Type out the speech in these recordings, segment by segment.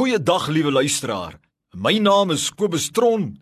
Goeiedag liewe luisteraar. My naam is Kobus Tron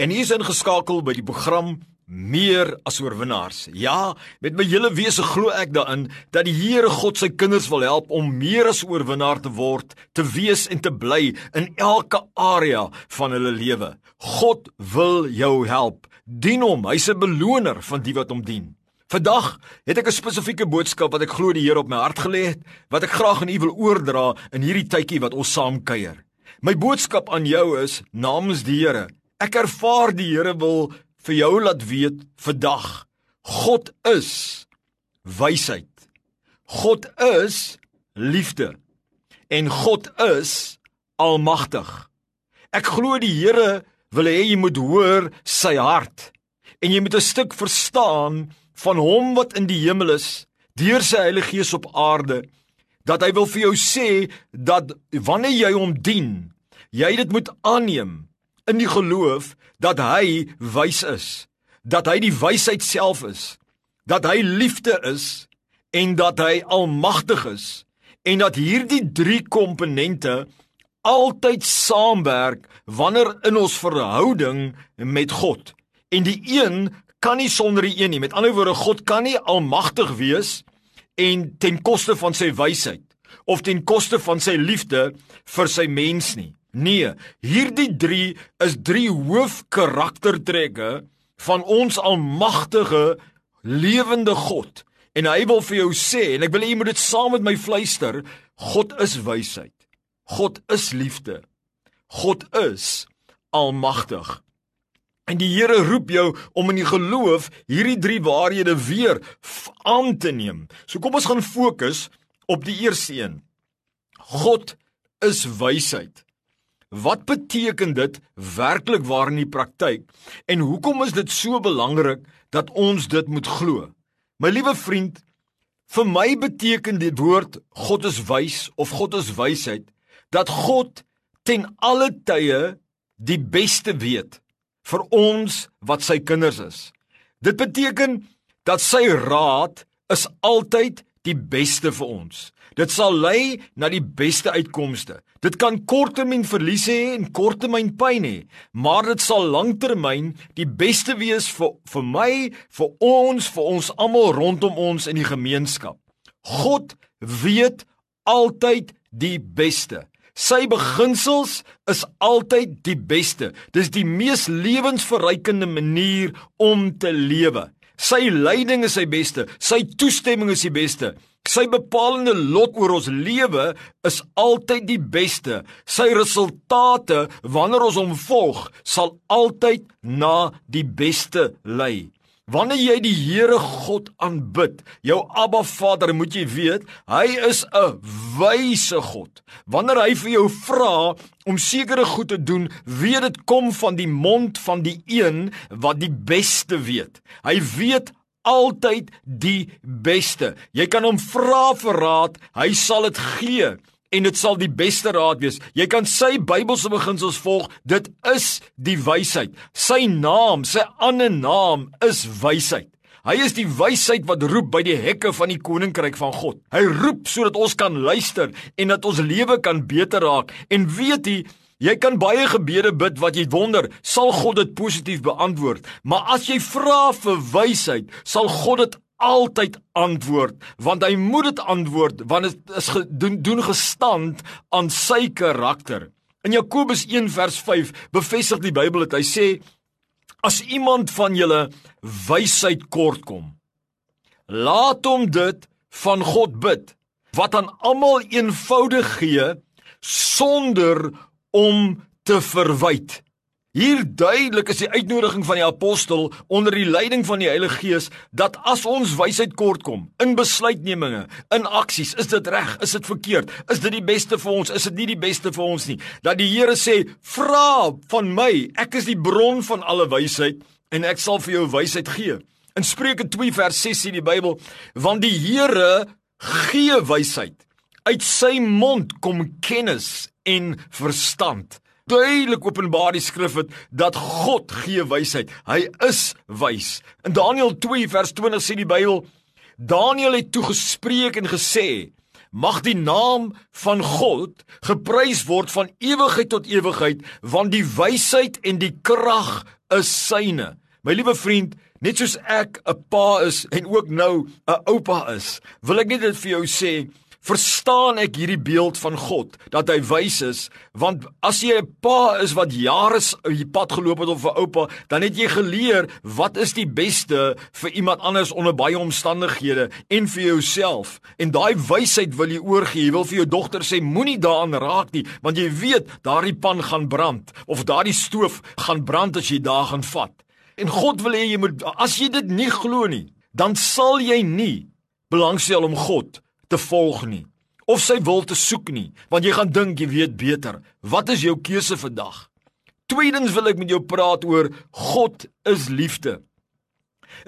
en hier is ingeskakel by die program Meer as oorwinnaars. Ja, met my hele wese glo ek daarin dat die Here God sy kinders wil help om meer as oorwinnaar te word, te wees en te bly in elke area van hulle lewe. God wil jou help. Dien hom. Hy's 'n beloner van die wat hom dien. Vandag het ek 'n spesifieke boodskap wat ek glo die Here op my hart gelê het, wat ek graag aan u wil oordra in hierdie tydjie wat ons saam kuier. My boodskap aan jou is namens die Here. Ek ervaar die Here wil vir jou laat weet vandag God is wysheid. God is liefde. En God is almagtig. Ek glo die Here wil hê jy moet hoor sy hart en jy moet 'n stuk verstaan van hom wat in die hemel is deur sy Heilige Gees op aarde dat hy wil vir jou sê dat wanneer jy hom dien jy dit moet aanneem in die geloof dat hy wys is dat hy die wysheid self is dat hy liefde is en dat hy almagtig is en dat hierdie drie komponente altyd saamwerk wanneer in ons verhouding met God. En die een kan nie sonder die een nie. Met ander woorde, God kan nie almagtig wees en ten koste van sy wysheid of ten koste van sy liefde vir sy mens nie. Nee, hierdie 3 is drie hoofkaraktertrekke van ons almagtige lewende God. En hy wil vir jou sê en ek wil hê jy moet dit saam met my fluister, God is wysheid. God is liefde. God is almagtig. En die Here roep jou om in die geloof hierdie drie waarhede weer aan te neem. So kom ons gaan fokus op die eerste een. God is wysheid. Wat beteken dit werklik waar in die praktyk? En hoekom is dit so belangrik dat ons dit moet glo? My liewe vriend, vir my beteken dit woord God is wys of God is wysheid dat God ten alle tye die beste weet vir ons wat sy kinders is. Dit beteken dat sy raad is altyd die beste vir ons. Dit sal lei na die beste uitkomste. Dit kan korttermyn verliese hê en korttermyn pyn hê, maar dit sal langtermyn die beste wees vir vir my, vir ons, vir ons almal rondom ons in die gemeenskap. God weet altyd die beste. Sy beginsels is altyd die beste. Dis die mees lewensverrykende manier om te lewe. Sy leiding is sy beste, sy toestemming is die beste. Sy bepalende lot oor ons lewe is altyd die beste. Sy resultate wanneer ons hom volg, sal altyd na die beste lei. Wanneer jy die Here God aanbid, jou Abba Vader, moet jy weet, hy is 'n wyse God. Wanneer hy vir jou vra om sekere goed te doen, weet dit kom van die mond van die een wat die beste weet. Hy weet altyd die beste. Jy kan hom vra vir raad, hy sal dit gee en dit sal die beste raad wees. Jy kan sy Bybelse beginsels volg. Dit is die wysheid. Sy naam, sy ander naam is wysheid. Hy is die wysheid wat roep by die hekke van die koninkryk van God. Hy roep sodat ons kan luister en dat ons lewe kan beter raak. En weet jy, jy kan baie gebede bid wat jy wonder, sal God dit positief beantwoord. Maar as jy vra vir wysheid, sal God dit altyd antwoord want hy moet dit antwoord want dit is doen doen gestand aan sy karakter. In Jakobus 1 vers 5 bevestig die Bybel dit. Hy sê as iemand van julle wysheid kort kom, laat hom dit van God bid wat aan almal eenvoudig gee sonder om te verwyd. Hier duidelik is die uitnodiging van die apostel onder die leiding van die Heilige Gees dat as ons wysheid kort kom in besluitnemings, in aksies, is dit reg, is dit verkeerd, is dit die beste vir ons, is dit nie die beste vir ons nie. Dat die Here sê, "Vra van my, ek is die bron van alle wysheid en ek sal vir jou wysheid gee." In Spreuke 2 vers 6 sê die Bybel, "Want die Here gee wysheid. Uit sy mond kom kennis en verstand." Duidelik openbaar die skrif het dat God gee wysheid. Hy is wys. In Daniël 2 vers 20 sê die Bybel Daniël het toe gespreek en gesê: Mag die naam van God geprys word van ewigheid tot ewigheid, want die wysheid en die krag is syne. My liewe vriend, net soos ek 'n pa is en ook nou 'n oupa is, wil ek net dit vir jou sê, verstaan ek hierdie beeld van God dat hy wys is want as jy 'n pa is wat jare die pad geloop het of 'n oupa dan het jy geleer wat is die beste vir iemand anders onder baie omstandighede en vir jouself. En daai wysheid wil jy oorgee. Jy wil vir jou dogter sê moenie daaraan raak nie want jy weet daardie pan gaan brand of daardie stoof gaan brand as jy daar gaan vat. En God wil hê jy moet as jy dit nie glo nie dan sal jy nie belangstel om God te volg nie of sy wil te soek nie want jy gaan dink jy weet beter. Wat is jou keuse vandag? Tweedens wil ek met jou praat oor God is liefde.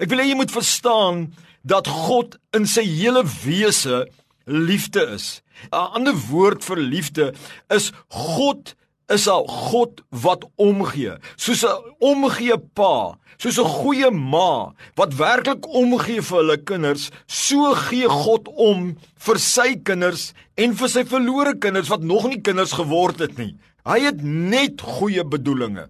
Ek wil hê jy moet verstaan dat God in sy hele wese liefde is. 'n ander woord vir liefde is God is 'n God wat omgee soos 'n omgee pa soos 'n goeie ma wat werklik omgee vir hulle kinders, so gee God om vir sy kinders en vir sy verlore kinders wat nog nie kinders geword het nie. Hy het net goeie bedoelings.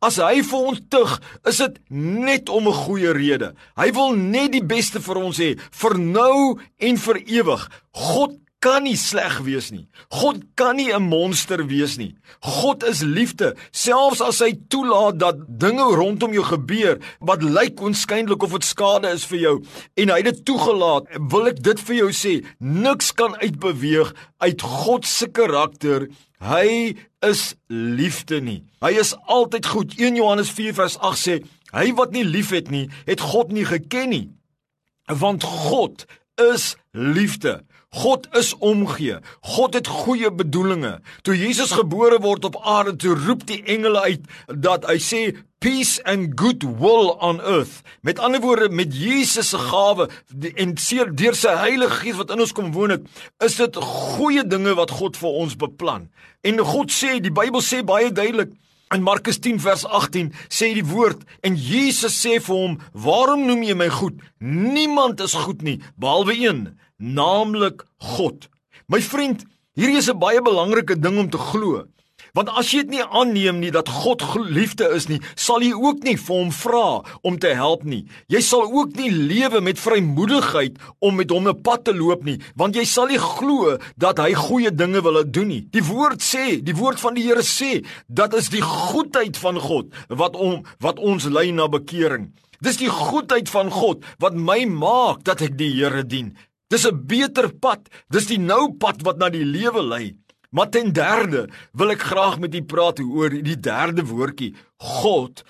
As hy vir ons tug, is dit net om 'n goeie rede. Hy wil net die beste vir ons hê, vir nou en vir ewig. God kan nie sleg wees nie. God kan nie 'n monster wees nie. God is liefde. Selfs as hy toelaat dat dinge rondom jou gebeur wat lyk onskynlik of dit skade is vir jou en hy dit toegelaat, wil ek dit vir jou sê, niks kan uitbeweeg uit God se karakter. Hy is liefde nie. Hy is altyd goed. 1 Johannes 4:8 sê, hy wat nie liefhet nie, het God nie geken nie. Want God is liefde. God is omgee. God het goeie bedoelings. Toe Jesus gebore word op aarde, toe roep die engele uit dat hy sê peace and good will on earth. Met ander woorde, met Jesus se gawe en deur sy Heilige Gees wat in ons kom woon het, is dit goeie dinge wat God vir ons beplan. En God sê, die Bybel sê baie duidelik In Markus 10 vers 18 sê die woord en Jesus sê vir hom: "Waarom noem jy my goed? Niemand is goed nie behalwe een, naamlik God." My vriend, hierdie is 'n baie belangrike ding om te glo. Want as jy dit nie aanneem nie dat God liefde is nie, sal jy ook nie vir hom vra om te help nie. Jy sal ook nie lewe met vrymoedigheid om met hom 'n pad te loop nie, want jy sal nie glo dat hy goeie dinge wil doen nie. Die woord sê, die woord van die Here sê, dat is die goedheid van God wat om wat ons lei na bekering. Dis die goedheid van God wat my maak dat ek die Here dien. Dis 'n beter pad. Dis die nou pad wat na die lewe lei. Maar ten derde wil ek graag met u praat oor die derde woordjie. God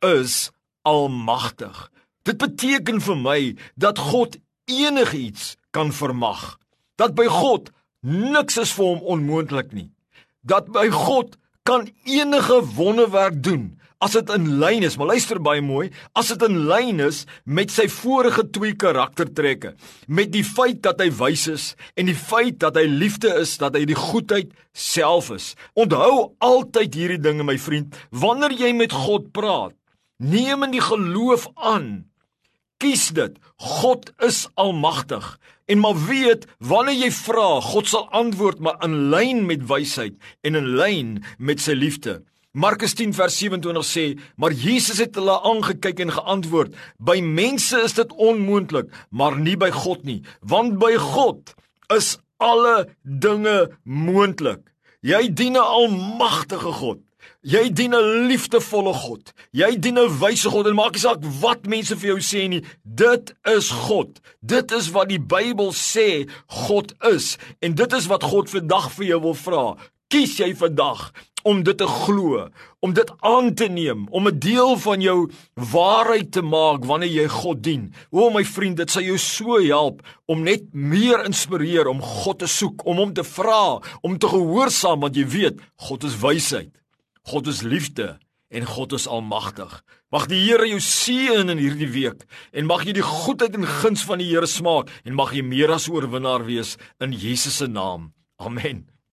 is almagtig. Dit beteken vir my dat God enigiets kan vermag. Dat by God niks is vir hom onmoontlik nie. Dat by God kan enige wonderwerk doen as dit in lyn is, maar luister baie mooi, as dit in lyn is met sy vorige twee karaktertrekke, met die feit dat hy wys is en die feit dat hy liefde is, dat hy die goedheid self is. Onthou altyd hierdie dinge my vriend, wanneer jy met God praat, neem in die geloof aan Kies dit. God is almagtig. En maar weet, wanneer jy vra, God sal antwoord maar in lyn met wysheid en in lyn met sy liefde. Markus 10 vers 27 sê, maar Jesus het hulle aangekyk en geantwoord: "By mense is dit onmoontlik, maar nie by God nie, want by God is alle dinge moontlik." Jy dien 'n almagtige God. Jy dien 'n liefdevolle God. Jy dien 'n wyse God en maak nie saak wat mense vir jou sê nie. Dit is God. Dit is wat die Bybel sê God is en dit is wat God vandag vir jou wil vra. Kies jy vandag om dit te glo, om dit aan te neem, om 'n deel van jou waarheid te maak wanneer jy God dien. O my vriend, dit sal jou so help om net meer inspireer om God te soek, om hom te vra, om te gehoorsaam want jy weet, God is wysheid. God is liefde en God is almagtig. Mag die Here jou seën in hierdie week en mag jy die goedheid en guns van die Here smaak en mag jy meer as oorwinnaar wees in Jesus se naam. Amen.